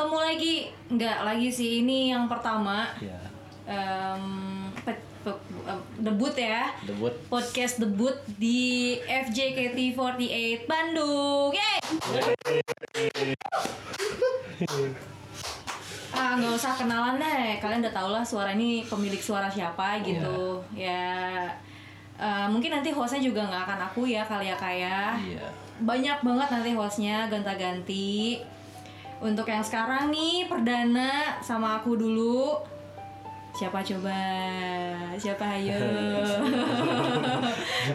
ketemu lagi. Nggak lagi sih ini yang pertama. Ya, Em, pe- pe- em, debut ya. Debut. podcast debut di FJKT48 Bandung. Yeay! ah nggak usah kenalan deh. Kalian udah tau lah suara ini pemilik suara siapa gitu. Ya. Eh, mungkin nanti hostnya juga nggak akan aku ya kali ya kayak Iya. banyak banget nanti hostnya gonta-ganti untuk yang sekarang nih perdana sama aku dulu. Siapa coba? Siapa? Ayo.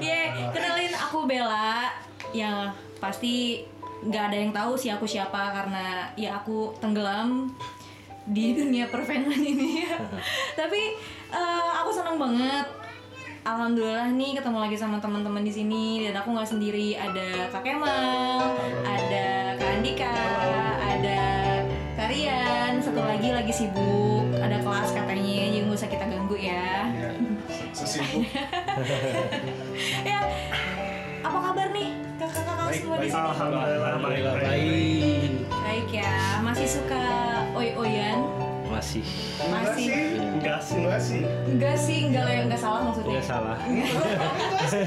Ye, kenalin aku Bella. Yang pasti nggak ada yang tahu sih aku siapa karena ya aku tenggelam di dunia perfenan ini. Tapi eh, aku senang banget Alhamdulillah nih ketemu lagi sama teman-teman di sini dan aku nggak sendiri ada Kak Kemal, ada Kak Andika, ada Karian, satu lagi lagi sibuk, ada kelas katanya, jadi nggak usah kita ganggu ya. Ya, sesibuk. ya, apa kabar nih kakak-kakak semua di sini? Alhamdulillah baik. Alhamdulillah baik. baik. Baik ya, masih suka oi-oyan? Masih. Enggak Masih. sih. Enggak sih. Enggak sih. Enggak sih, enggak lah yang enggak salah maksudnya. Nggak salah. Enggak sih.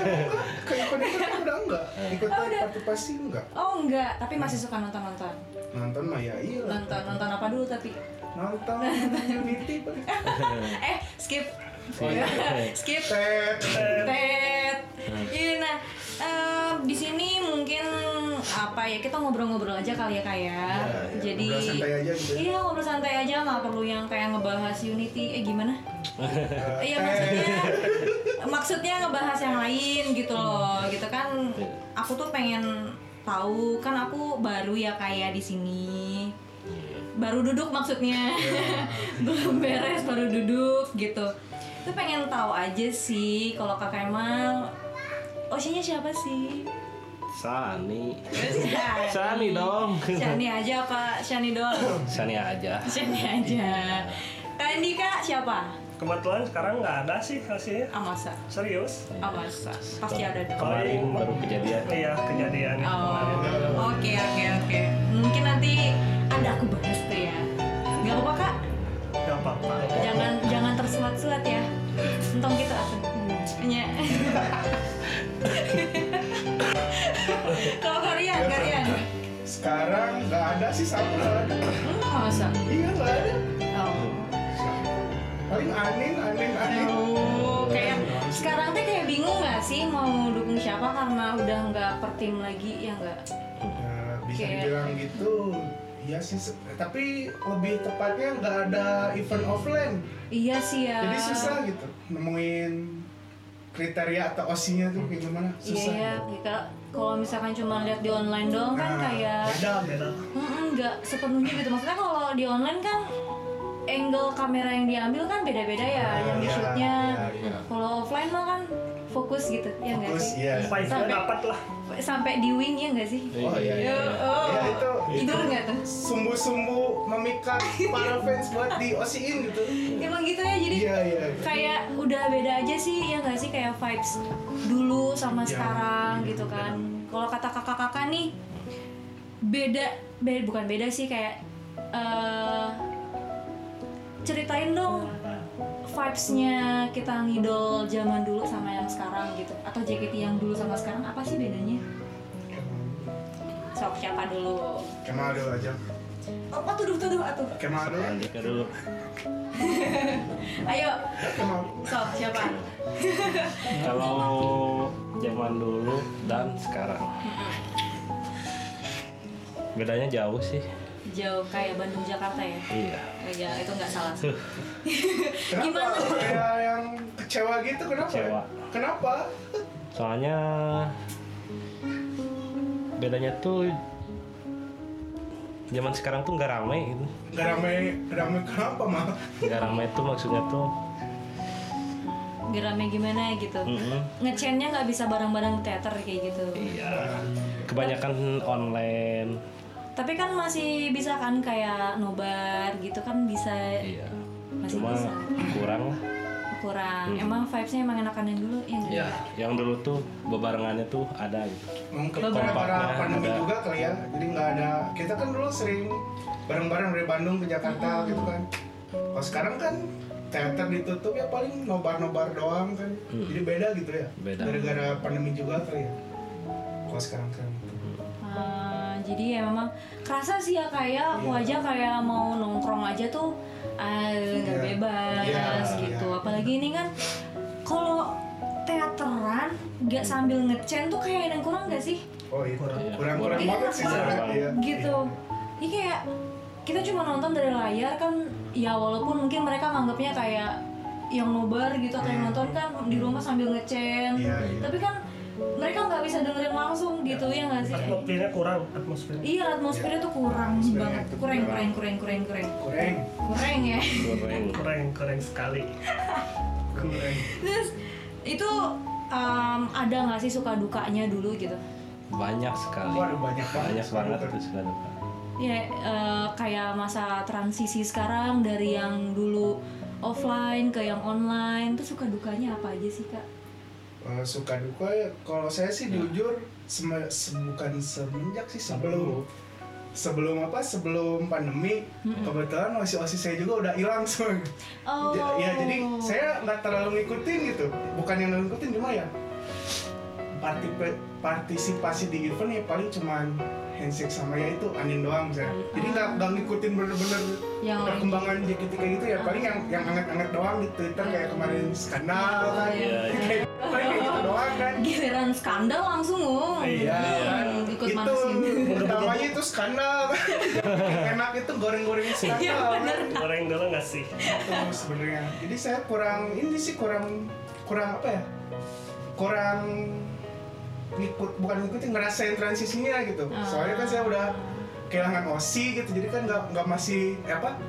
Kayak ikut-ikut udah enggak. Ikut Oh, partisipasi enggak. Oh enggak, tapi masih suka nonton-nonton. Nonton mah ya iya. Nonton nonton apa dulu tapi? Nonton Unity paling. eh skip Oh, iya. skip Tet. tet Iya, nah em, di sini mungkin apa ya kita ngobrol-ngobrol aja kali ya kayak Ya, ya, jadi ngobrol santai aja gitu ya. iya ngobrol santai aja nggak perlu yang kayak ngebahas Unity. Eh gimana? Iya maksudnya maksudnya ngebahas yang lain gitu loh gitu kan. Aku tuh pengen tahu kan aku baru ya kayak di sini. Baru duduk maksudnya. Belum beres baru duduk gitu. Itu pengen tahu aja sih kalau kak Kemal Osinya siapa sih? Sani. Sani dong. Shani aja apa Shani doang? Sani aja. Shani aja. Kak Andika siapa? Kebetulan sekarang nggak ada sih hasilnya. Amasa. Serius? Amasa. Pasti ada dong. Kemarin baru kejadian. Iya kejadian kemarin. Oh, oke oke oke. Mungkin nanti ada aku bahas tuh ya. Gak apa-apa kak. Gak apa-apa. Jangan jangan tersulat-sulat ya. Entong kita atuh. Nya. Kalau ada sih sama nggak ada. Masa? Iya nggak ada. Oh. Paling anin, anin, anin. Oh, kayak sekarang tuh kayak bingung nggak sih mau dukung siapa karena udah nggak per tim lagi ya nggak? Ya, bisa Kayak- dibilang gitu. Iya sih, tapi lebih tepatnya nggak ada event offline. Iya sih ya. Jadi susah gitu nemuin kriteria atau osinya tuh kayak gimana? Susah. Iya, kita kalau misalkan cuma lihat di online doang kan Nah, kayak beda beda. Mm-mm, nggak sepenuhnya gitu. Maksudnya kalau di online kan angle kamera yang diambil kan beda-beda ya, yang di iya, shootnya. iya, iya. Kalau offline mah kan fokus gitu, ya nggak sih? iya. Vibe-nya Sampai- dapat lah. Sampai di wing ya nggak sih? Oh iya, iya. Oh, Ya, itu tidur nggak tuh? sumbu-sumbu memikat para fans buat di osiin gitu. Emang gitu ya, jadi Iya iya. kayak udah beda aja sih ya nggak sih kayak vibes dulu sama Ya, sekarang iya, gitu kan kalau kata kakak-kakak nih beda beda bukan beda sih kayak eh ceritain dong vibesnya kita ngidol zaman dulu sama yang sekarang gitu atau JKT yang dulu sama sekarang apa sih bedanya sok siapa dulu Kemal dulu aja. apa tuduh tuduh atuh Kemal dulu. Andika dulu. ayo Kemal. sok siapa Kalau zaman dulu dan sekarang. Bedanya jauh sih. Jauh kayak Bandung Jakarta ya Iya. Oh iya, itu nggak salah. Kenapa Gimana? kayak yang kecewa gitu kenapa? Kecewa. Kenapa? Soalnya bedanya tuh zaman sekarang tuh nggak rame gitu. Gak rame, gak rame kenapa mah? Nggak rame tuh maksudnya tuh. Rame gimana gitu. mm-mm. Ngechannya nggak bisa bareng-bareng di teater kayak gitu. Iya. Kebanyakan online. Tapi kan masih bisa kan kayak nobar gitu kan bisa. Iya. Masih Cuma bisa. kurang lah. kurang. Emang vibes-nya emang enakan yang dulu dulu. ya yang dulu tuh bebarengannya tuh ada gitu Mungkin gara-gara kompaknya pandemi ada. juga kali ya. Jadi nggak ada. Kita kan dulu sering bareng-bareng dari Bandung ke Jakarta gitu kan. Kalau sekarang kan teater ditutup ya paling nobar-nobar doang kan. Jadi beda gitu ya. Beda. Gara-gara pandemi juga kali ya. Kalau sekarang kan. Jadi ya memang kerasa sih ya kayak aku Iya. aja kayak mau nongkrong aja tuh ah, nggak Iya. bebas Iya, gitu. iya. Apalagi ini kan kalau teateran nggak sambil ngecen tuh kayak ada yang kurang nggak sih? Oh iya. Kurang. Banget sih kurang sebenarnya. banget. Iya. gitu. Ini kayak kita cuma nonton dari layar kan ya walaupun mungkin mereka nganggapnya kayak yang nobar gitu atau yang nonton kan di rumah sambil ngecen. Tapi kan mereka nggak bisa dengerin langsung gitu ya nggak sih? atmosfernya kurang atmosfer Iya atmosfernya tuh kurang Atmosfernya banget, tuh kurang kurang. kurang kurang kurang kurang Kurang. kurang ya. goreng kurang kurang sekali Kurang. Terus itu um, ada nggak sih suka dukanya dulu gitu? banyak sekali Waduh banyak banget. banyak banget itu suka duka Ya eh, kayak masa transisi sekarang dari yang dulu offline ke yang online tuh suka dukanya apa aja sih kak? Eh, suka duka ya. Kalau saya sih jujur seme- se- bukan semenjak sih sebelum sebelum apa sebelum pandemi kebetulan osi osi saya juga udah hilang semua. Oh. Ya jadi saya nggak terlalu ngikutin gitu. Bukan yang ngikutin cuma ya partisipasi di event ya paling cuman handshake sama ya itu angin doang misalnya jadi nggak nggak ngikutin bener-bener Yang perkembangan JKT kayak gitu ya. Paling yang yang anget-anget doang di Twitter kayak kemarin skandal kan. Iya, iya. kayak paling kayak gitu doang kan. Giliran skandal langsung ngomong. Iya, kan? Ikut itu pertamanya itu skandal. Enak itu goreng-goreng skandal. Iya, bener. kan? goreng dulu nggak sih? Itu sebenarnya. Jadi saya kurang ini sih kurang kurang apa ya? Kurang ngikut bukan ngikutin ngerasain transisinya gitu Ah. soalnya kan saya udah kehilangan osi gitu jadi kan nggak nggak masih eh, apa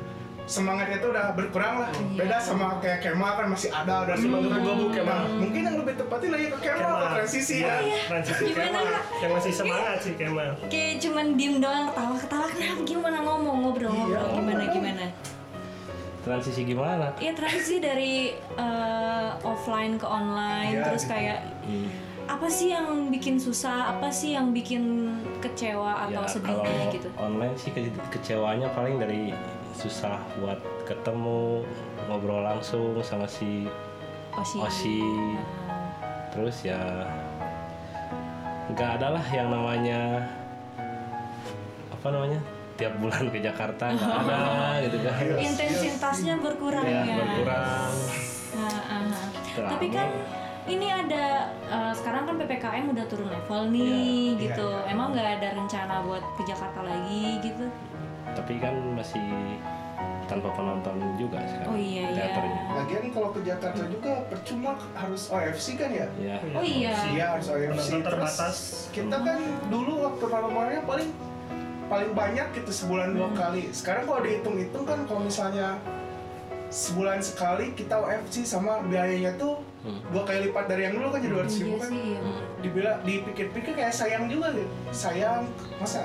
semangatnya itu udah berkurang lah Iya. beda sama kayak Kemal kan masih ada udah sih menggebu-gebu Kemal mungkin yang lebih tepatnya lagi ke Kemal Kemal. ke transisi Iya, ya transisi Gimana, Kemal Kak? yang masih semangat sih Kemal Kayak cuman diem doang ketawa ketawa kenapa gimana ngomong ngobrol ngobrol Iya. gimana gimana? transisi gimana Iya transisi dari eh, offline ke online Iya, terus gitu. kayak apa sih yang bikin susah? Apa sih yang bikin kecewa atau ya sedihnya gitu? online sih ke- kecewanya paling dari susah buat ketemu ngobrol langsung sama si osi. Osi. Terus ya nggak ada lah yang namanya apa namanya tiap bulan ke Jakarta nggak ada gitu kan. Intensitasnya berkurang ya ya. berkurang. Ah, ah, ah. Tapi kan ini ada eh, sekarang kan ppkm udah turun level nih Iya, gitu iya, iya. emang nggak ada rencana buat ke Jakarta lagi gitu tapi kan masih tanpa penonton juga sekarang Oh, iya, iya. teaternya lagian kalau ke Jakarta juga percuma harus OFC kan ya ya Oh, iya. Iya harus OFC Penonton Terus terbatas. kita kan dulu waktu normalnya paling paling banyak gitu sebulan dua kali sekarang kalau dihitung-hitung kan kalau misalnya sebulan sekali kita OFC sama biayanya tuh Hmm. dua kali lipat dari yang dulu kan jadi dua iya ribu kan sih iya. dibilang dipikir-pikir kayak sayang juga gitu. Sayang masa?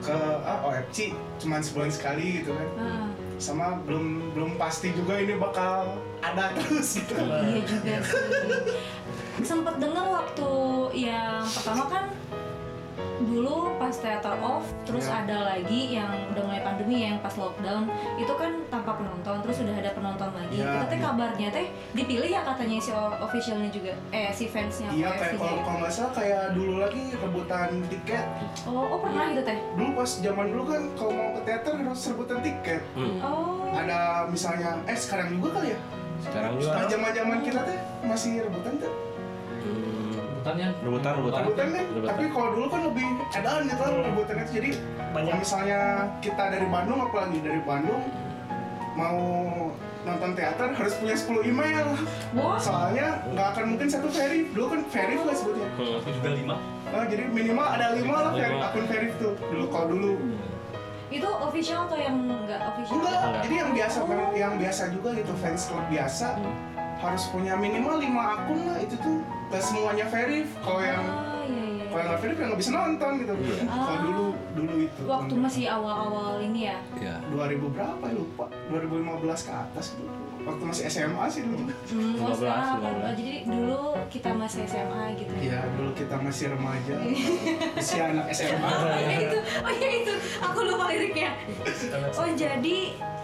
Ke ah, OFC cuman sebulan sekali gitu kan. Ah, sama belum belum pasti juga ini bakal ada terus gitu. Iya juga sih. Sempet dengar waktu yang pertama kan dulu pas teater off terus Ya. ada lagi yang udah mulai pandemi yang pas lockdown. Itu kan tanpa penonton terus udah ada penonton lagi. Ya, itu teh iya. kabarnya teh dipilih ya katanya si officialnya juga. Eh si fansnya iya OFC kayak kalau kalau nggak salah kayak dulu lagi rebutan tiket. Oh oh pernah gitu teh? Dulu pas zaman dulu kan kalau mau ke teater harus rebutan tiket. Hmm. oh. Ada misalnya eh sekarang juga kali ya? Sekarang juga. zaman zaman kita teh masih rebutan tuh hmm, Rebutan ya? rebutan. rebutan. Rebutan kan Rebutan. tapi kalau dulu kan lebih edan gitu kan rebutan itu jadi Banyak. misalnya kita dari Bandung apalagi dari Bandung mau nonton teater harus punya 10 email. Wah. Soalnya nggak akan mungkin satu verif dulu kan verif lah sebutnya. Hmm. Aku juga lima. Nah, jadi minimal ada lima lah Lima. akun verif tuh. Dulu kalau dulu. Itu official atau yang enggak official? Enggak. Jadi yang biasa yang biasa juga gitu fans club biasa harus punya minimal lima akun lah. Itu tuh gak semuanya verif. Kalau yang ah iya iya kalau yang nggak verif ya nggak bisa nonton gitu. Iya. kalau dulu dulu itu waktu masih awal-awal ini ya. ya 2000 berapa ya lupa. 2015 ke atas dulu waktu masih SMA sih dulu Hmm, oh, 15, sekarang apa? 15. Oh, jadi dulu kita masih SMA gitu. Iya dulu kita masih remaja masih anak SMA Oh iya itu, oh iya itu, aku lupa liriknya. Oh jadi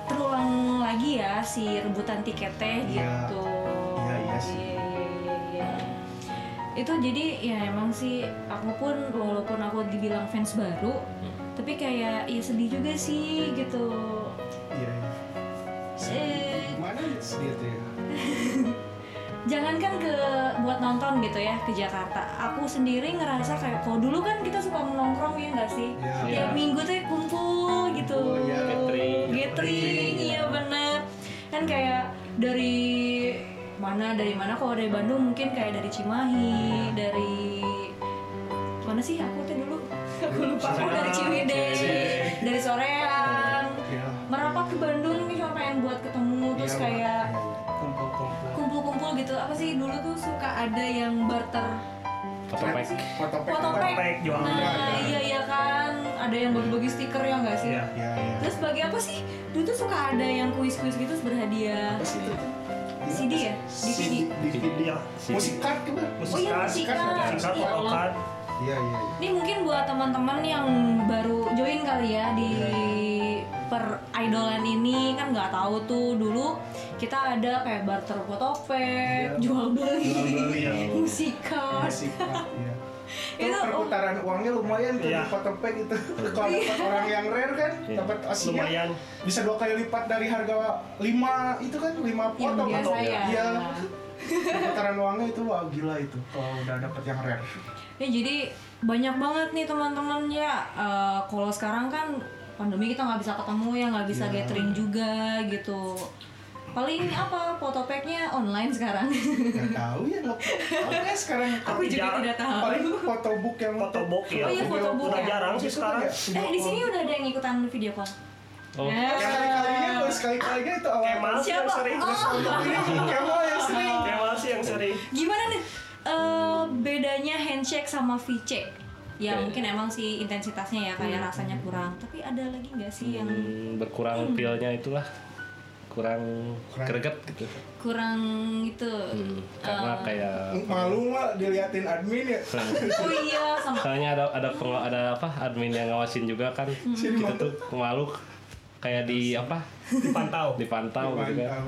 terulang lagi ya si rebutan tiketnya Iya. gitu. Iya, iya sih. Iya, iya, iya, iya. Itu jadi ya emang sih aku pun walaupun aku dibilang fans baru, tapi kayak ya sedih juga sih gitu. Sedih tuh ya. Jangankan ke buat nonton gitu ya ke Jakarta. Aku sendiri ngerasa kayak kalau dulu kan kita suka menongkrong ya nggak sih? Iya. tiap Iya. minggu tuh kumpul gitu. Kumpul, iya. Gathering. gathering iya bener. Kan kayak dari mana dari mana? Kalau dari Bandung mungkin kayak dari Cimahi dari mana sih? Aku tuh dulu aku lupa. Aku dari Ciwidey dari Soreang. Iya. merapat ke Bandung nih cuma pengen buat ketemu. Terus Iya, kayak gitu apa sih dulu tuh suka ada yang barter foto pack foto pack foto apa? pack pack jual nah Iya, iya. iya iya kan ada yang bagi-bagi stiker ya nggak sih Iya. Iya, iya. terus bagi apa sih dulu tuh suka ada yang kuis-kuis gitu berhadiah Apa sih itu? Iya. CD ya? DVD? DVD. Iya. Musik card juga. Oh iya, musik card. musik card Ya. Iya, iya. ini mungkin buat teman-teman yang baru join kali ya di per idolan ini kan nggak tahu tuh dulu kita ada kayak barter fotopack, Iya. jual beli, Jual beli, ya. iya. Itu, oh. perputaran uangnya lumayan tuh Iya. di foto pack itu. Kalau dapat orang yang rare kan, Iya. dapat aslinya lumayan bisa dua kali lipat dari harga lima itu kan lima Yang foto ya. Iya. Perputaran uangnya itu wah gila itu kalau udah dapat yang rare. Ya jadi banyak banget nih teman-teman ya. Eh, kalau sekarang kan pandemi kita nggak bisa ketemu ya nggak bisa Iya. gathering juga gitu. Paling apa fotopacknya online sekarang. Gak tahu ya lo. Makanya sekarang Aku juga Jarang. tidak tahu. paling photobook yang Fotobook, ya. Oh iya, photobook udah ya. jarang sih sekarang ya, eh di sini udah ada yang ikutan video call. oh yang sekali-kalinya baru sekali-kalinya itu awal Kemal sih yang Siapa? sering Oh. Kemal yang sering Kemal sih yang sering Gimana nih eh, bedanya handshake sama VC? Ya Oke. mungkin emang sih intensitasnya ya kayak rasanya kurang. Tapi ada lagi nggak sih yang Hmm, berkurang pilnya itulah. Kurang Kurang. greget gitu. Kurang itu? Hmm, karena Eh, kayak malu nggak diliatin admin ya. Oh iya sama. Soalnya ada ada peng- ada apa admin yang ngawasin juga kan. Sini, kita tuh malu kayak di apa? Dipantau. Dipantau gitu kan.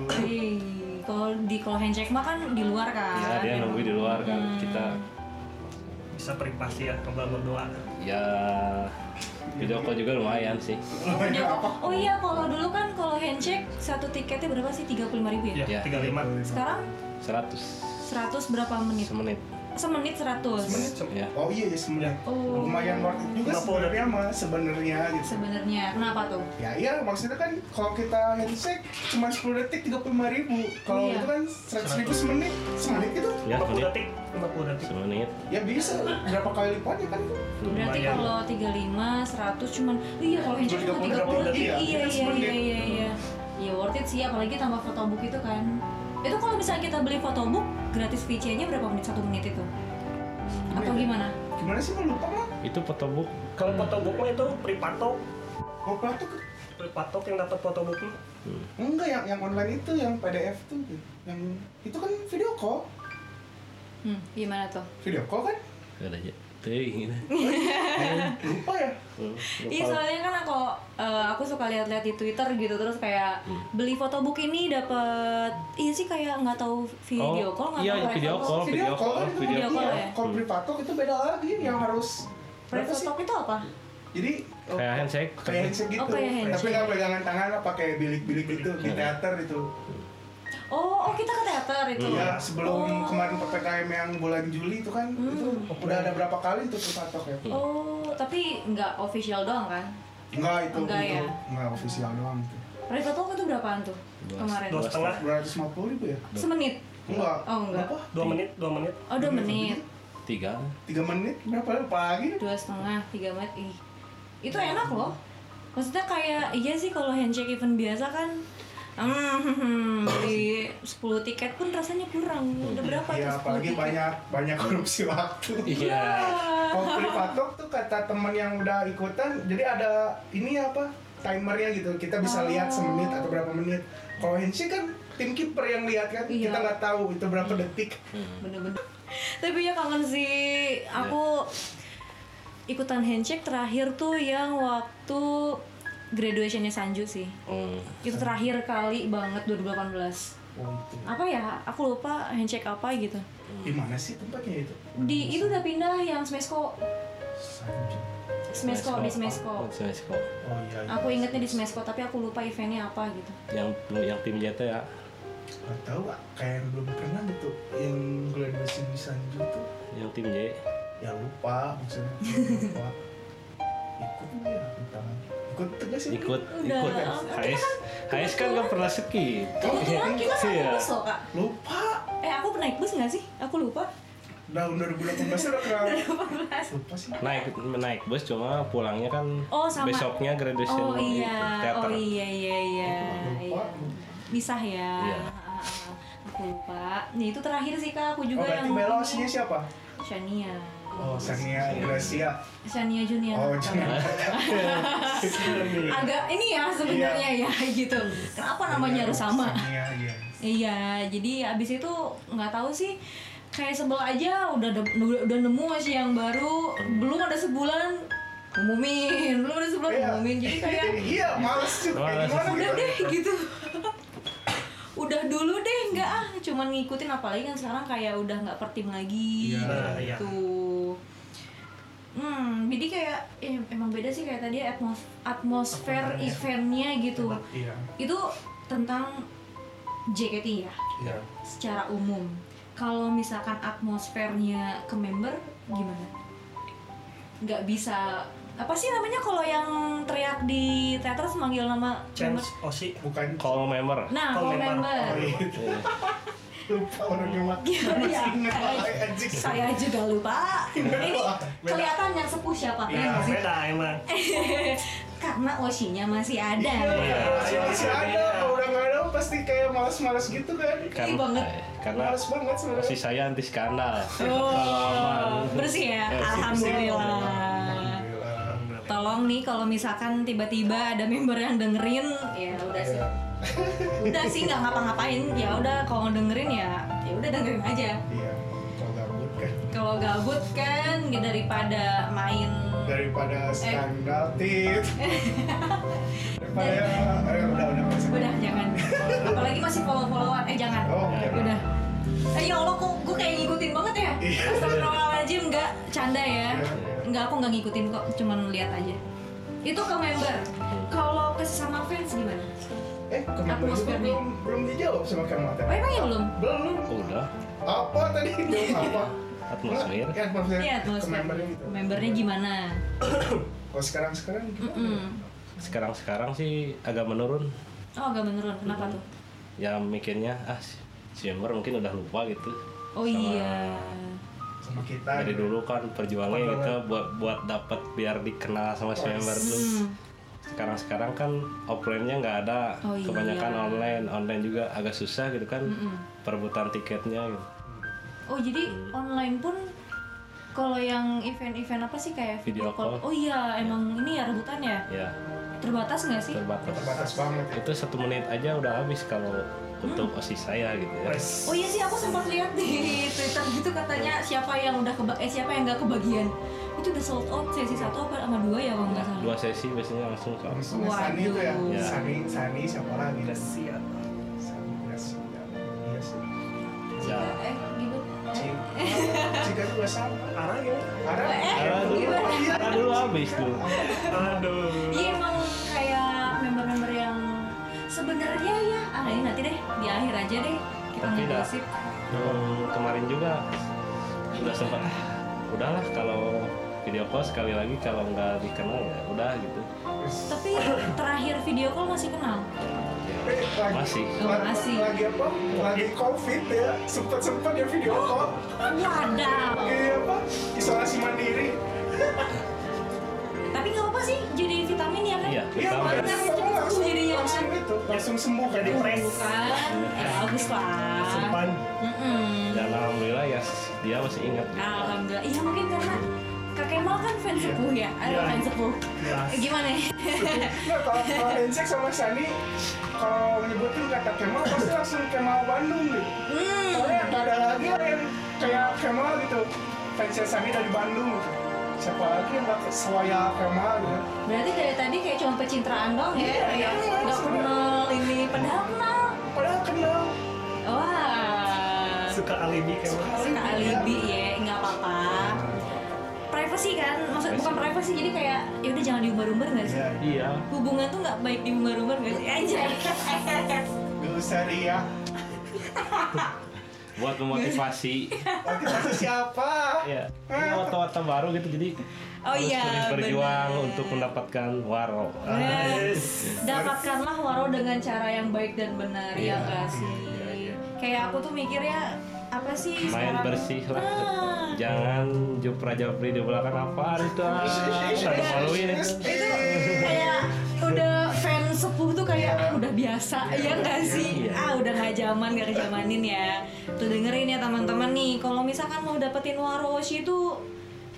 Kalau di kalau handshake mah kan di luar kan. ya dia nunggu di luar kan. Hmm. kita bisa privasi ya ngobrol berdua ya video call juga lumayan sih Oh. Oh iya, kalau dulu kan kalau handshake satu tiketnya berapa sih? 35.000 ribu ya? Ya. ya tiga lima Sekarang 100 100 berapa menit? semenit Semenit 100. Semenit. ya oh iya ya sebenarnya Oh. lumayan worth it juga 50 sebenarnya mah sebenarnya gitu Sebenarnya kenapa tuh? ya iya maksudnya kan kalau kita handshake cuma 10 detik 35 ribu kalau Iya. itu kan 100 ribu semenit semenit gitu ya 50 semenit detik 50 detik semenit ya bisa berapa kali lipatnya kan itu Berarti Lumayan. kalau 35 100 cuman iya kalau handshake cuma 30 30 detik. iya. Iya iya iya iya iya. iya. Ya worth it sih apalagi tambah photobook itu kan. Itu kalau misalnya kita beli photobook gratis VC-nya berapa menit? Satu menit itu? Atau gimana? gimana sih mau lupa mah itu fotobook kalau fotobook mah itu pripatok mau tuh pripatok yang dapat fotobooknya enggak yang yang online itu yang PDF tuh yang itu kan video call Hmm, gimana tuh? video call kan gak ada aja Teuing, gitu. lupa ya Hmm, Iya soalnya kan aku eh, aku suka lihat-lihat di Twitter gitu terus kayak beli fotobook ini dapat iya sih kayak nggak tahu video Oh, call nggak iya, tahu video call. photo. video call kan call, video call iya. ya? kalau privatok itu beda lagi yang harus Private talk itu apa? jadi oh, kayak handshake kayak handshake gitu Oh, kayak handshake. tapi nggak pegangan tangan apa kayak bilik-bilik gitu di teater itu Oh, oh kita ke teater itu. Iya, sebelum Oh. kemarin ppkm yang bulan Juli itu kan itu udah ada berapa kali itu privatok ya Oh, tapi nggak official doang kan? enggak itu Enggak itu ya? enggak ofisial doang itu Private talk itu berapaan tuh kemarin? dua setengah dua ratus lima puluh ribu ya Semenit. enggak Oh, enggak. berapa dua menit dua menit Oh, dua menit. tiga tiga menit berapa lupa lagi Dua setengah, tiga menit. Ih, itu enak loh. Maksudnya kayak iya sih kalau handshake event biasa kan Hmm, beli 10 tiket pun rasanya kurang. Udah berapa ya tuh 10 apalagi tiket? banyak banyak korupsi waktu Iya. kalau beli patok tuh kata teman yang udah ikutan jadi ada ini apa timernya gitu kita bisa lihat semenit atau berapa menit kalau handshake kan tim kiper yang lihat kan Iya. kita nggak tahu itu berapa detik Bener-bener. Tapi ya kangen sih. Aku ikutan handshake terakhir tuh yang waktu graduationnya Sanju sih. Hmm. Itu terakhir kali banget 2018. oh itu Apa ya? Aku lupa handshake apa gitu. di mana sih tempatnya itu Di itu udah pindah yang Smesco. Sanju. Smesco di Smesco. Oh, Smesco. oh iya iya. Aku ingetnya di Smesco tapi aku lupa eventnya apa gitu. Yang yang tim tuh ya, nggak tahu ah, kayak yang belum pernah gitu yang graduasi di Sanju tuh yang tim J. ya lupa maksudnya lupa ikut nggak ya lupa ikut tegas sih Ikut, Udah. ikut. Hais, Hais kan gak pernah skip. Kebetulan kita sama Iya. bus loh kak. lupa Eh aku pernah naik bus nggak sih? Aku lupa. tahun 2018 udah kenal lupa sih Naik naik bus cuma pulangnya kan Oh, sama. besoknya graduation Oh itu, iya, teater. oh iya iya iya. lupa iya. Misah ya. Iya. Ah, ah, Aku lupa. Nah itu terakhir sih kak. Aku oh juga berarti yang Bella aslinya siapa Shania. Oh Sania Gracia. Shania Junior. oh jangan Agak ini ya sebenarnya ya gitu. Kenapa namanya harus sama? Sania iya. Iya, jadi abis itu nggak tahu sih kayak sebel aja udah udah, udah nemu masih yang baru. Belum ada sebulan umumin. Belum ada sebulan Iya. umumin. Jadi kayak iya males juga. Udah gitu? deh gitu. Udah dulu deh nggak ah. Cuman ngikutin apalagi kan sekarang kayak udah nggak per tim lagi Iya, iya. gitu hmm jadi kayak eh, emang beda sih kayak tadi atmos atmosfer eventnya gitu. Iya. Itu tentang JKT ya? Iya. Secara umum. Kalau misalkan atmosfernya ke member gimana? Nggak bisa apa sih namanya kalau yang teriak di teater memanggil nama member? Chance Osi bukan. Call member. nah Call kalau member. member. Oh itu lupa orang yang mati Gimana ya? ingat lah anjing saya juga lupa ini kelihatan yang sepuh siapa Iya, ya sih beda emang. karena Oshinya masih ada Iya, masih masih ada. Kalau udah nggak ada pasti kayak malas-malas gitu kan. Ih, banget. eh, karena Males banget sebenarnya. si saya anti skandal. oh bersih ya Bersih. alhamdulillah tolong nih kalau misalkan tiba-tiba ada member yang dengerin ya udah sih Iya. udah sih nggak ngapa-ngapain ya udah kalau dengerin ya ya udah dengerin aja kalau gabut kan ya daripada main daripada skandal tit. daripada eh, udah udah udah. udah jangan apalagi masih follow-followan eh jangan Oh, oke. udah eh ya Allah kok gue kayak ngikutin banget ya Iya. Astagfirullahaladzim nggak canda ya Iya. nggak aku nggak ngikutin kok cuman lihat aja itu ke member kalau ke sesama fans gimana Eh, kemarin juga belum belum dijawab sama Kang Mata. oh emang ya belum Belum. Udah, Apa tadi? Belum apa? Atmosfer. Ya, atmosfer. Ke atmosfer. membernya gitu. Membernya gimana? Kalau sekarang-sekarang gimana? Mm-mm. Sekarang-sekarang sih agak menurun. Oh, agak menurun. Kenapa tuh? Ya mikirnya ah si member mungkin udah lupa gitu. Oh Sama- iya. Sama kita. Dari gitu. dulu kan perjuangannya Perjuangan. kita buat buat dapat biar dikenal sama si Oh, member tuh. Hmm. Sekarang sekarang kan offline-nya nggak ada, Oh, iya. kebanyakan online, online juga agak susah gitu kan. Mm-mm. Perebutan tiketnya gitu. Oh, jadi online pun kalau yang event-event apa sih kayak Video call. Oh iya, emang ini ya rebutan ya? Ya Terbatas nggak sih? terbatas. Terbatas banget. ya. Itu satu menit aja udah habis kalau untuk Hmm. osis saya gitu ya. Oh iya sih, aku sempat lihat di Twitter gitu katanya siapa yang udah keba eh siapa yang nggak kebagian. Itu udah sold out sesi satu apa sama dua ya kalau nggak salah. Dua sesi biasanya langsung soal. Langsung Sani itu ya. Waduh. Ya. Sani, Sani siapa lagi? Gracia. Sani Gracia. Iya sih. Ya. Eh, Cik. Cika juga sama. Arah ya. Ada. Eh, Karena dulu, karena dulu habis tuh. Aduh. Iya emang kayak member-member yang sebenarnya ya ah ini nanti deh di akhir aja deh kita ngegosip. Hmm, kemarin juga udah sempat "Ah, udahlah kalau video call sekali lagi kalau nggak dikenal ya udah gitu Tapi terakhir video call masih kenal. Eh, lagi, Masih. Oh, lagi, masih. lagi apa? Lagi covid ya. Sempet sempet ya video call. Wadaw. Lagi apa? Isolasi mandiri. Tapi nggak apa sih jadi vitamin ya kan? iya Iya, Kan ngomong cepet langsung sembuh jadinya. langsung itu langsung sembuh Jadi kan fresh. bukan ya bagus lah Simpan. Mm-mm. dan alhamdulillah ya dia masih ingat alhamdulillah iya mungkin karena kak Kemal kan fans sepuh ya eh, Iya. fans sepuh Ya. Eh, gimana ya Nah, kalau kalau Insek sama Sani kalau nyebutin kata Kemal pasti langsung Kemal Bandung gitu. hmm. Soalnya nggak ada lagi yang kayak Kemal gitu. Fansnya Sani dari Bandung gitu. Siapa lagi yang nggak sewaya Kemal gitu. berarti dari tadi kayak cuma pencitraan dong ya Iya, kayak iya, nggak kenal ini padahal kenal Padahal kenal. wah Suka alibi mana? suka alibi ya nggak apa-apa privacy kan maksud bukan privacy jadi kayak ya udah jangan diumbar-umbar nggak sih Iya. iya hubungan tuh nggak baik diumbar-umbar nggak sih aja Gak usah Ria. buat memotivasi Nanti masih siapa? ya ini wata-wata baru gitu jadi Oh iya, berjuang bener. untuk mendapatkan waro Yes. Dapatkanlah waro dengan cara yang baik dan benar ya Iya, nggak sih? iya, iya. Kayak aku tuh mikirnya apa sih main sekarang? bersih lah. Ah. jangan jupra japri di belakang apa itu? Ah ada maluin. Itu itu kayak udah fans sepuh tuh kayak ah, udah biasa. Ya nggak sih? Iya. ah udah nggak zaman nggak kejamanin ya. Tuh dengerin ya teman-teman nih. Kalau misalkan mau dapetin waroshi itu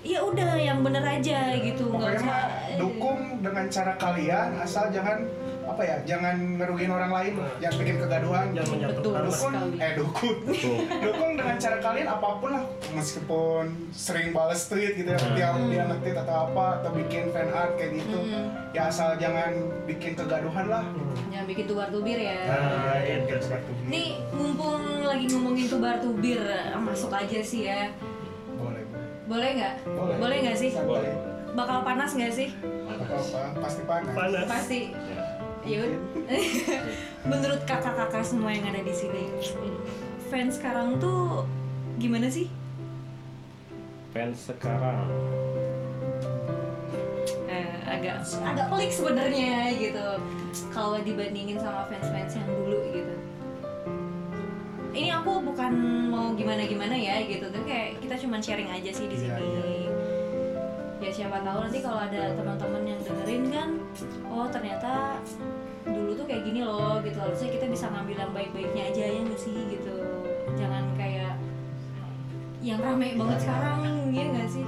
ya udah yang bener aja gitu. Nggak usah dukung dengan cara kalian asal jangan apa ya jangan ngerugiin orang lain jangan bikin kegaduhan Jangan menyatukan. Sekali. eh dukung dukung dengan cara kalian apa pun lah meskipun sering balas tweet gitu ya dia dia nge-tweet atau apa atau bikin fan art kayak gitu Hmm. ya asal jangan bikin kegaduhan lah jangan bikin tubar tubir ya nah itu. itu seperti ini Nih mumpung lagi ngomongin tubar tubir masuk aja sih ya. boleh Boleh nggak? boleh Boleh nggak sih? Santai. Bakal panas nggak sih? apa apa pasti panas Panas. Pasti. Yuk. Menurut kakak-kakak semua yang ada di sini, fans sekarang tuh gimana sih? fans sekarang Eh, agak agak pelik sebenarnya gitu. Kalau dibandingin sama fans-fans yang dulu gitu. Ini aku bukan mau gimana-gimana ya gitu, tapi kayak kita cuman sharing aja sih di Iya, sini. Ya siapa tahu nanti kalau ada teman-teman yang dengerin kan, oh ternyata dulu tuh kayak gini loh gitu. Harusnya kita bisa ngambil yang baik-baiknya aja ya nggak sih gitu. Jangan kayak yang rame banget sekarang ya nggak sih?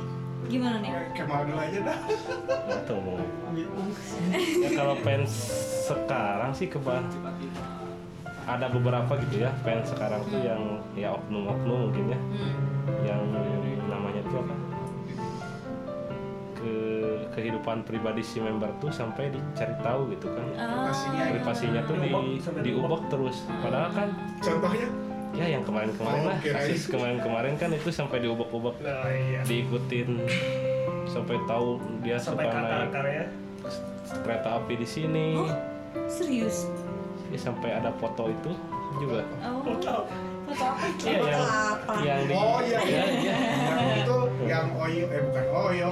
Gimana nih? Kemal dulu aja dah atau mau ya kalau fans sekarang sih keba ada beberapa gitu ya fans sekarang tuh yang ya oknum-oknum mungkin ya Hmm. yang namanya tuh apa ke kehidupan pribadi si member tuh sampai dicari tahu gitu kan Ah. privasinya tuh di Diubek, sampai diubek terus padahal kan contohnya ya yang kemarin-kemarin Oh, lah kasus kemarin-kemarin kan itu sampai diubek-ubek Nah, iya. diikutin sampai tahu dia Sampai suka naik kakak-kakaknya. kereta api di sini Oh, serius? Ya, sampai ada foto itu juga Oh, Foto. foto apa? Iya, yang apa? yang di Oh iya iya. iya. Yang itu yang Oyo eh bukan Oyo.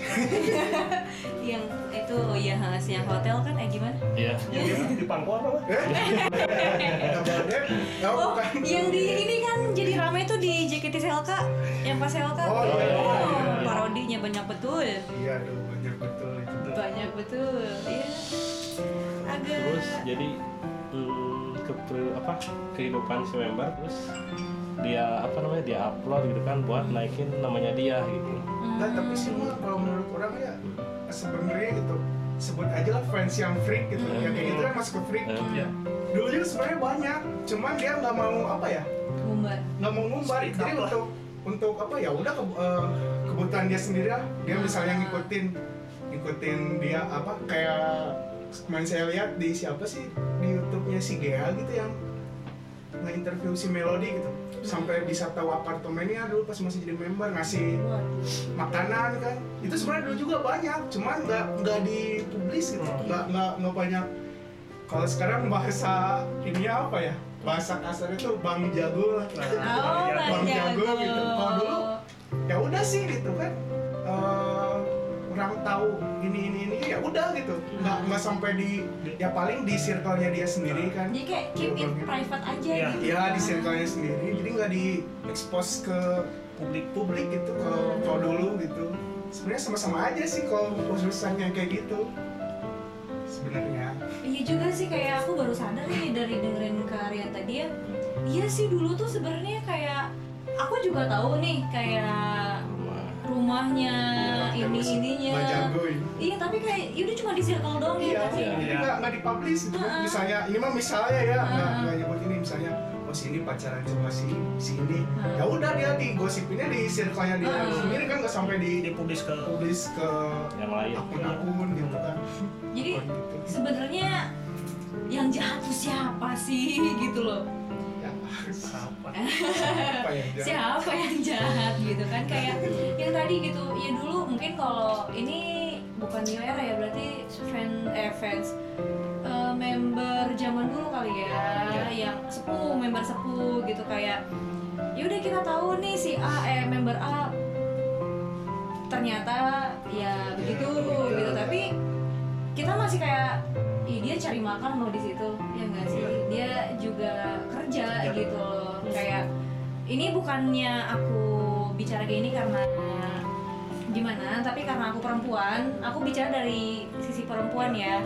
yang itu oh iya khas yang hotel kan eh gimana? Iya. Yang di pangku apa? Eh? Oh, yang di ini kan jadi ramai tuh di JKT Selka yang pas Selka. Oh, iya, iya, Oh, iya, iya. parodinya banyak betul. Iya, aduh banyak betul itu. Banyak betul. Iya. Agak Terus jadi hmm, ke apa kehidupan si member terus dia apa namanya dia upload gitu kan buat naikin namanya dia gitu. Nah, tapi semua kalau menurut orang ya sebenarnya gitu sebut aja lah fans yang freak gitu. Hmm. Yang kayak gitu kan masuk ke freak. Eh, Ya. Dulu juga sebenarnya banyak, cuman dia nggak mau apa ya? ngumbar. nggak mau ngumbar Speak jadi untuk untuk apa ya udah ke, eh, kebutuhan dia sendiri lah dia misalnya ngikutin ngikutin dia apa kayak kemarin saya lihat di siapa sih di YouTube-nya si Gea gitu yang nge-interview si Melody gitu sampai bisa tahu apartemennya dulu pas masih jadi member ngasih makanan kan. Itu sebenarnya dulu juga banyak cuman nggak nggak dipublis gitu. Nggak nggak nggak banyak. Kalau sekarang bahasa ini apa ya? Bahasa kasar itu bang jago lah. Oh, Bang banyak Jago gitu. Kalau dulu, ya udah sih gitu kan. Eh, orang tahu ini ini ini ya udah gitu nggak nggak sampai di ya paling di circle-nya dia sendiri kan Jadi kayak keep it private aja Iya. gitu. ya di circle-nya sendiri jadi nggak di expose ke publik publik gitu kalau kalau dulu gitu sebenarnya sama-sama aja sih kalau urusan yang kayak gitu sebenarnya Iya juga sih kayak aku baru sadar nih dari dengerin Karian tadi ya. Iya sih dulu tuh sebenarnya kayak aku juga tahu nih kayak. Rumahnya Iya, ini ininya. Iya tapi kayak yaudah cuma di circle doang ya Iya, nggak sih. Iya. jadi nggak nggak dipublish gitu. Heeh. Misalnya ini mah misalnya ya nggak Heeh. nggak nyebut ini misalnya oh si ini pacaran sama si si ini. Heeh. Ya udah dia digosipinnya di circle-nya dia Heeh. sendiri kan nggak sampai di dipublis ke publis ke Yang lain. akun-akun gitu kan. Jadi Oh, gitu. sebenarnya yang jahat tuh siapa sih gitu loh. Ya, apa apa ya? dia? siapa yang jahat gitu kan kayak yang tadi gitu ya dulu mungkin kalau ini bukan new era ya berarti fan eh fans eh, member zaman dulu kali ya Iya. yang sepuh member sepuh gitu kayak ya udah kita tahu nih si A eh member A ternyata ya begitu Iya. gitu tapi kita masih kayak Ih, dia cari makan loh di situ ya nggak sih dia juga kerja Kerja. gitu loh kayak ini bukannya aku bicara kayak ini karena gimana tapi karena aku perempuan aku bicara dari sisi perempuan ya.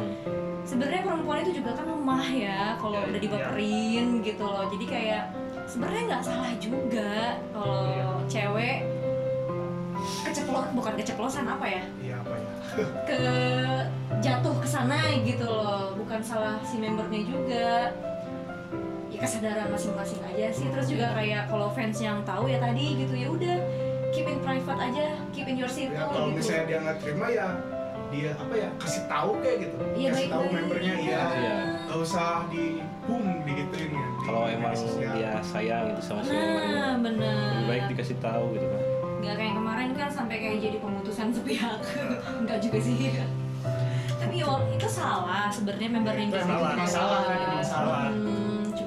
Sebenarnya perempuan itu juga kan lemah ya kalau Iya, udah dibaperin gitu loh. Jadi kayak sebenarnya nggak salah juga kalau Iya. cewek keceplos bukan keceplosan apa ya? Iya apa ya? ke jatuh ke sana gitu loh. Bukan salah si membernya juga kesadaran masing-masing aja sih. Terus juga kayak kalau fans yang tahu ya tadi gitu ya udah keep in private aja keep in your circle Ya, kalau gitu. misalnya dia nggak terima ya dia apa ya kasih tahu kayak gitu. Iya, kasih tahu membernya iya. Iya. nggak usah di boom digituin ya. Di Kalau emang dia sayang gitu sama si membernya. nah bener Lebih baik dikasih tahu gitu kan. nggak kayak kemarin kan sampai kayak jadi pemutusan sepihak. Nggak juga sih. Tapi ya itu salah sebenarnya member yang Itu gitu masalah kan, itu masalah. Hmm,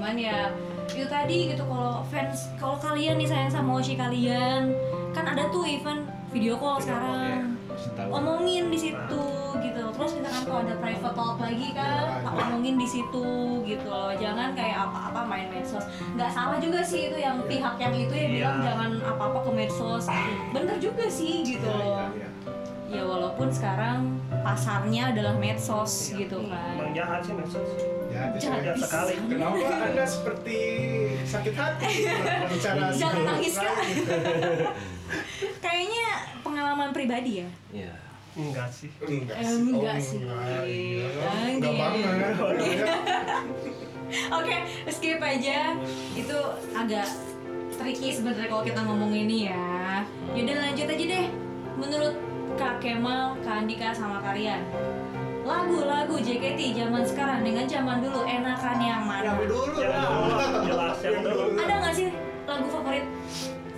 cuman ya itu tadi gitu kalau fans kalau kalian nih sayang sama Oshi kalian kan ada tuh event video call sekarang. tahu. omongin di situ gitu. Terus misalkan kalau ada private talk lagi kan Ya, omongin di situ gitu loh. Jangan kayak apa-apa main medsos. Nggak salah juga sih itu yang pihak yang itu ya bilang Iya. jangan apa-apa ke medsos. Bener juga sih gitu Iya, loh. iya, iya. ya walaupun sekarang pasarnya adalah medsos Iya. gitu kan. Emang jahat sih medsos Saya- jahat sekali Kenapa anda seperti sakit hati bicara Jangan nangis, Kak. gitu. kayaknya pengalaman pribadi ya Iya. enggak sih Enggak, Eh, enggak Oh, sih. enggak, iya. Enggak. Banget. Oke, skip aja. Itu agak tricky sebenarnya kalau kita ngomong ini ya. Yaudah lanjut aja deh. Menurut Kak Kemal, Kak Andika sama Karian, lagu-lagu JKT zaman sekarang dengan zaman dulu enakan yang mana? Yang dulu lah. jelas, yang dulu. Ada nggak sih lagu favorit?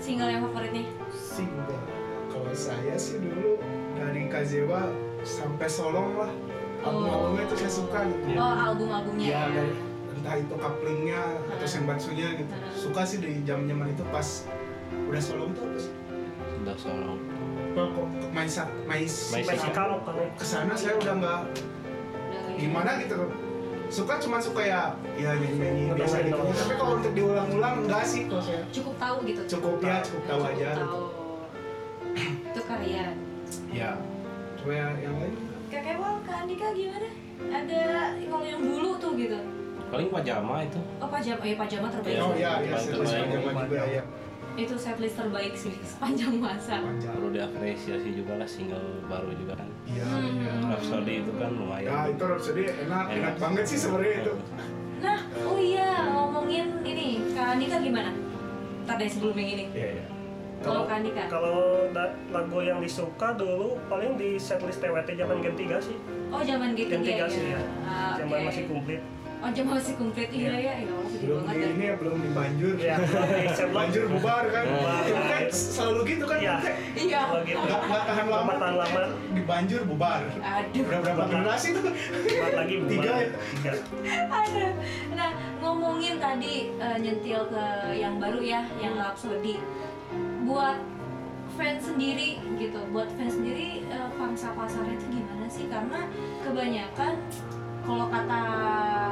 Single yang favoritnya? Single. Kalau saya sih dulu dari Kazewa sampai Solong lah. Album-albumnya itu saya suka gitu. Oh, album-albumnya. Ya, dari entah itu couplingnya atau Hmm. senbatsunya gitu. Hmm. Suka sih di zaman-zaman itu pas udah Solong tuh solong. Kok main sak main Main Masih Sika. kalau kalau ke sana saya udah nggak gimana gitu suka cuma suka ya ya nyanyi nyanyi biasa gitu tapi kalau untuk diulang-ulang enggak sih kalau saya Cukup tahu gitu. cukup ya cukup tahu Cukup aja tahu. Itu Karian. ya coba ya yang lain Kak Kemal, Kak Andika gimana? Ada kalau yang dulu tuh gitu. Paling pajama itu. Oh pajama, ya pajama terbaik. Iya. oh ya ya Terbaik, setlist terbaik. panjang juga ya Itu setlist terbaik sih sepanjang masa. panjang Perlu diapresiasi juga lah single baru juga kan. iya Hmm. iya Rhapsody itu kan lumayan. ya itu Rhapsody enak enak banget sih sebenarnya itu Nah, oh iya ngomongin ini Kak Andika gimana? Ntar deh sebelum yang ini. Iya, iya. Kalau Kak Andika? Kalau lagu yang disuka dulu paling di setlist TWT zaman Gen 3 sih. Oh zaman gitu Gen 3 ya. sih ya. Ah, Zaman masih komplit. Oh zaman masih komplit iya ya. Ya Allah sedih belum di ya. ini ya belum di banjur Iya, setlist. banjur bubar kan Bubar. itu kan selalu gitu kan Iya. Iya. Gitu. nggak nggak tahan lama tahan lama. di banjur bubar Aduh. udah berapa generasi tuh lagi. Tiga ya? Tiga. Aduh. Nah, ngomongin tadi eh, nyentil ke yang baru ya, yang Rhapsody. Buat fans sendiri gitu, buat fans sendiri eh, pangsa pasarnya itu gimana sih? Karena kebanyakan kalau kata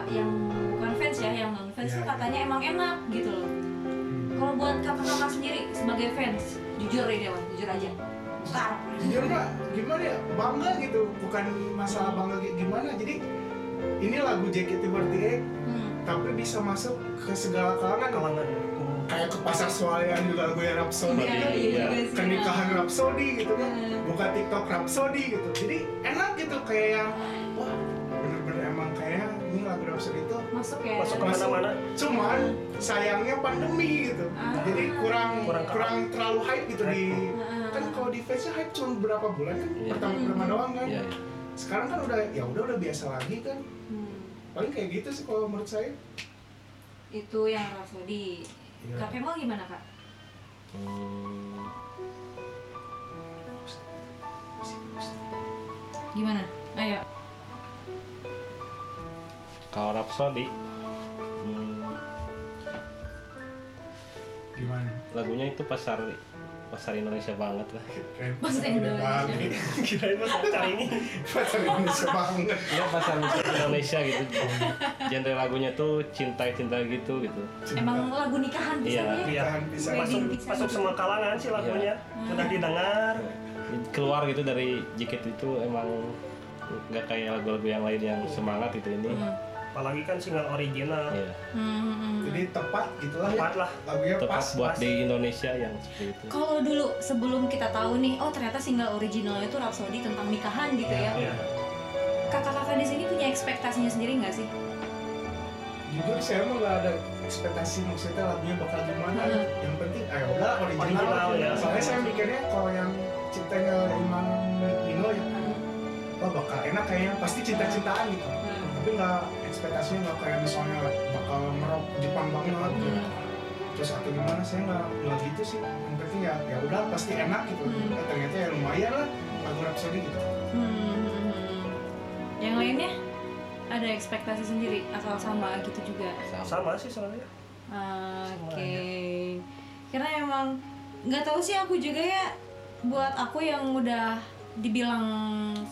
yang bukan fans ya, yang non fans Iya, tuh iya. katanya emang enak gitu loh. Kalau buat kakak-kakak sendiri sebagai fans, jujur ini Wan, jujur aja. Bukan. jujur nggak gimana ya bangga gitu bukan masalah bangga gi- gimana jadi ini lagu JKT48 Hmm. tapi bisa masuk ke segala kalangan kalangan kayak ke pasar swalayan juga lagu yang Rhapsody Iya, iya Iya. juga sih. ke nikahan Rhapsody gitu kan Hmm. buka TikTok Rhapsody gitu jadi enak gitu kayak yang wah bener-bener emang kayak ini lagu Rhapsody itu Masuk ya. masuk ke mana-mana cuman sayangnya pandemi gitu Ah. jadi kurang Kurang kurang, terlalu hype gitu di Ah. kan kalau di face hype cuma berapa bulan kan Iya. pertama pertama doang kan Iya. sekarang kan udah ya udah udah biasa lagi kan Hmm. paling kayak gitu sih kalau menurut saya Itu yang Rhapsody. Iya. Kak Kemal gimana kak? Hmm, Gimana? Ayo. Kalau Rhapsody hmm, gimana lagunya itu pasar pasar Indonesia banget lah kayak Bahasa Indonesia. kirain mas pacar ini pasar Indonesia banget Iya pasar musik Indonesia gitu genre lagunya tuh cinta cinta gitu gitu Emang lagu nikahan bisa Iya. ya? Iya. Bisa masuk bisa masuk gitu. semua kalangan sih lagunya Iya. udah didengar keluar gitu dari JKT itu emang nggak kayak lagu-lagu yang lain yang semangat gitu ini Hmm. Apalagi kan single original Iya. Hmm, jadi tepat gitulah tepat ya lah lagunya tepat pas buat pas. di Indonesia yang seperti itu Kalau dulu sebelum kita tahu nih, oh ternyata single originalnya itu Rhapsody tentang nikahan gitu ya. Iya. Kakak-kakak di sini punya ekspektasinya sendiri nggak sih? jujur saya mah nggak ada ekspektasi maksudnya lagunya bakal gimana Hmm. yang penting ayo udah original, Original, ya. soalnya saya mikirnya kalau yang ciptanya Imam Nino ya Hmm. Wah bakal enak kayaknya pasti cinta-cintaan gitu Hmm. tapi nggak ekspektasinya nggak kayak misalnya bakal ngerok Jepang banget gitu Hmm. terus atau gimana saya nggak nggak gitu sih yang penting ya ya udah pasti enak gitu Hmm. Eh, ternyata ya lumayan lah lagu Rhapsody gitu Hmm, hmm, hmm. Yang lainnya ada ekspektasi sendiri atau sama gitu juga? sama sih sebenarnya Oke. Karena emang nggak tahu sih aku juga ya buat aku yang udah dibilang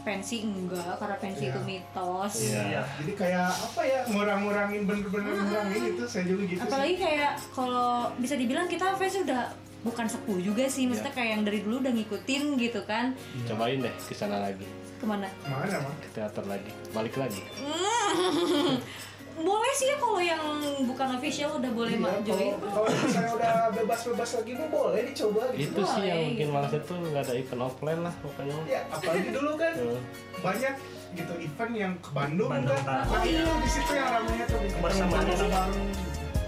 pensi enggak karena pensi Iya. itu mitos. Iya. Iya. jadi kayak apa ya ngurang-ngurangin bener-bener ngurangin gitu saya juga gitu sih Apalagi kayak kalau bisa dibilang kita fans udah bukan sepuh juga sih, maksudnya kayak yang dari dulu udah ngikutin gitu kan. cobain deh ke sana lagi Ke mana? ke mana mah ke teater lagi balik lagi boleh sih ya kalau yang bukan official udah boleh Iya, join. kalau saya udah bebas-bebas lagi mah boleh dicoba gitu itu sih yang gitu. malas itu nggak ada event offline lah pokoknya ya apalagi dulu kan Hmm. banyak gitu event yang ke Bandung, Bandung, kan nah itu di situ yang ramenya tuh bareng.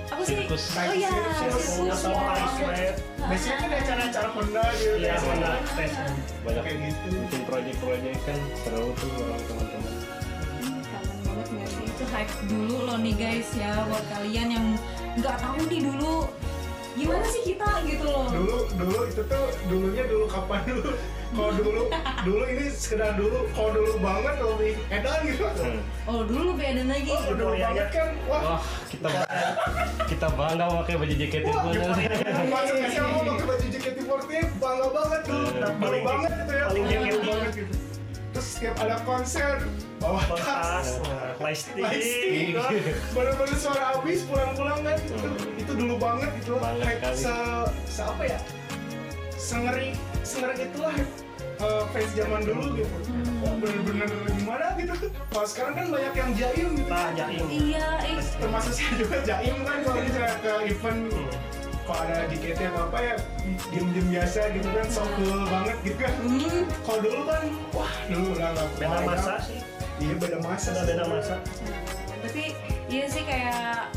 Apa sih? Sirkus. Oh iya, Sirkus. ya. Biasanya kan ada acara-acara Honda gitu iya kan. mana tes banyak kayak gitu bikin proyek-proyek kan seru tuh orang teman-teman hype dulu loh nih guys ya buat kalian yang nggak tahu nih dulu gimana sih kita gitu loh. dulu dulu itu tuh dulunya dulu kapan dulu kalau dulu dulu ini sekedar dulu kalau dulu banget lebih edan gitu Hmm. Oh dulu lebih ada lagi. oh dulu Euforianya. banget kan wah wah kita kita bangga pakai baju JKT Wah, bener masuk SMA pakai baju JKT48 bangga banget dulu dulu Paling- banget gitu ya paling JKT. banget gitu setiap ada konser. Bawa tas tas plastik bener-bener suara habis pulang-pulang kan. Itu, itu dulu banget gitu. Banget hype se, se apa ya? Sengeri sengeri itulah hype uh, fans zaman dulu gitu. Wah, bener-bener gimana gitu. Kalau sekarang kan banyak yang jaim gitu nah jaim. Iya, eh. termasuk saya juga jaim kan kalau misalnya ke event. Hmm. Kalau ada JKT apa apa ya diem-diem biasa gitu kan so cool banget gitu kan. Hmm. kalau dulu kan wah dulu udah nggak beda masa sih. Iya beda masa udah beda masa. Tapi iya sih kayak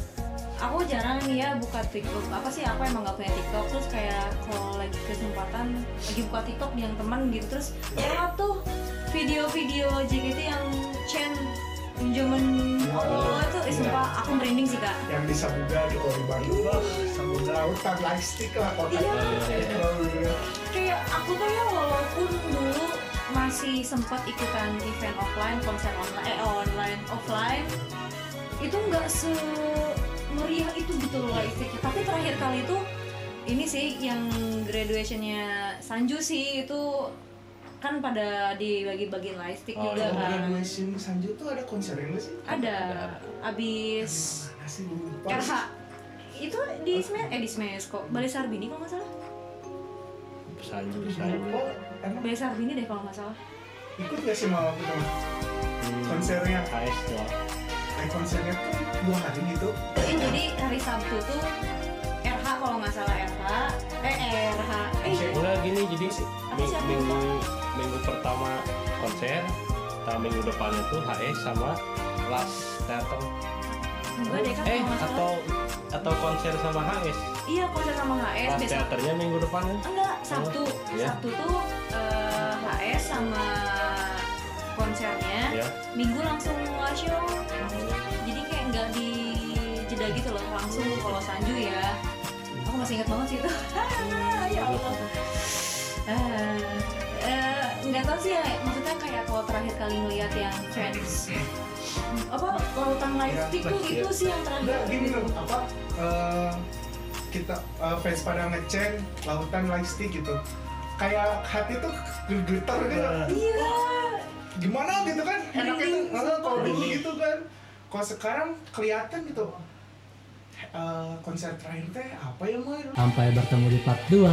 aku jarang nih ya buka TikTok. Apa sih aku emang gak punya TikTok. Terus kayak kalau lagi kesempatan lagi buka TikTok yang teman gitu terus lewat tuh video-video JKT yang Chen zaman awal tuh eh, sumpah aku merinding sih kak. yang di Sabuga di kalau di Bandung lautan lightstick lah kota Iya. Iya. kayak aku tuh ya walaupun dulu masih sempat ikutan event offline konser online eh online offline itu nggak se meriah itu gitu loh lighsticknya tapi terakhir kali itu ini sih yang graduationnya Sanju sih itu kan pada dibagi-bagiin lightstick Oh, juga kan graduation Sanju tuh ada konsernya nggak sih? ada abis Mana sih lupa. RH itu di Smash eh di Smash kok. Balai Sarbini kalau nggak salah. Sanju Sanju Oh, emang? Besar ini deh kalau nggak salah. ikut gak sih mau aku Hmm, konsernya? HS ya. kayak konsernya tuh dua hari gitu. Jadi hari Sabtu tuh RH kalau nggak salah RH, eh RH, eh Enggak gini jadi minggu minggu pertama konser, nah minggu depannya tuh HS sama Las Teater. enggak deh kan Eh kalau nggak salah. atau atau konser sama HS. Iya konser sama HS Las besok. Teaternya minggu depannya. Enggak, Sabtu. Iya. Sabtu tuh eh, HS sama konsernya. Ya. Minggu langsung show. Jadi kayak nggak di jeda gitu loh, langsung kalau Sanju ya. Aku masih ingat banget sih itu. ya Allah. Eh, eh, nggak tahu sih ya, maksudnya kayak kalau terakhir kali ngeliat yang fans apa lautan lightstick tuh Iya. itu sih yang terakhir. Enggak gini loh apa eh, kita eh, fans pada ngecen lautan lightstick gitu. Kayak hati tuh getar gitu. Iya. Gimana gitu kan? Tuh Merinding, nggak kalau dulu gitu kan? Kalau sekarang kelihatan gitu. Eh, konser terakhir teh apa ya Moy? Sampai bertemu di part 2.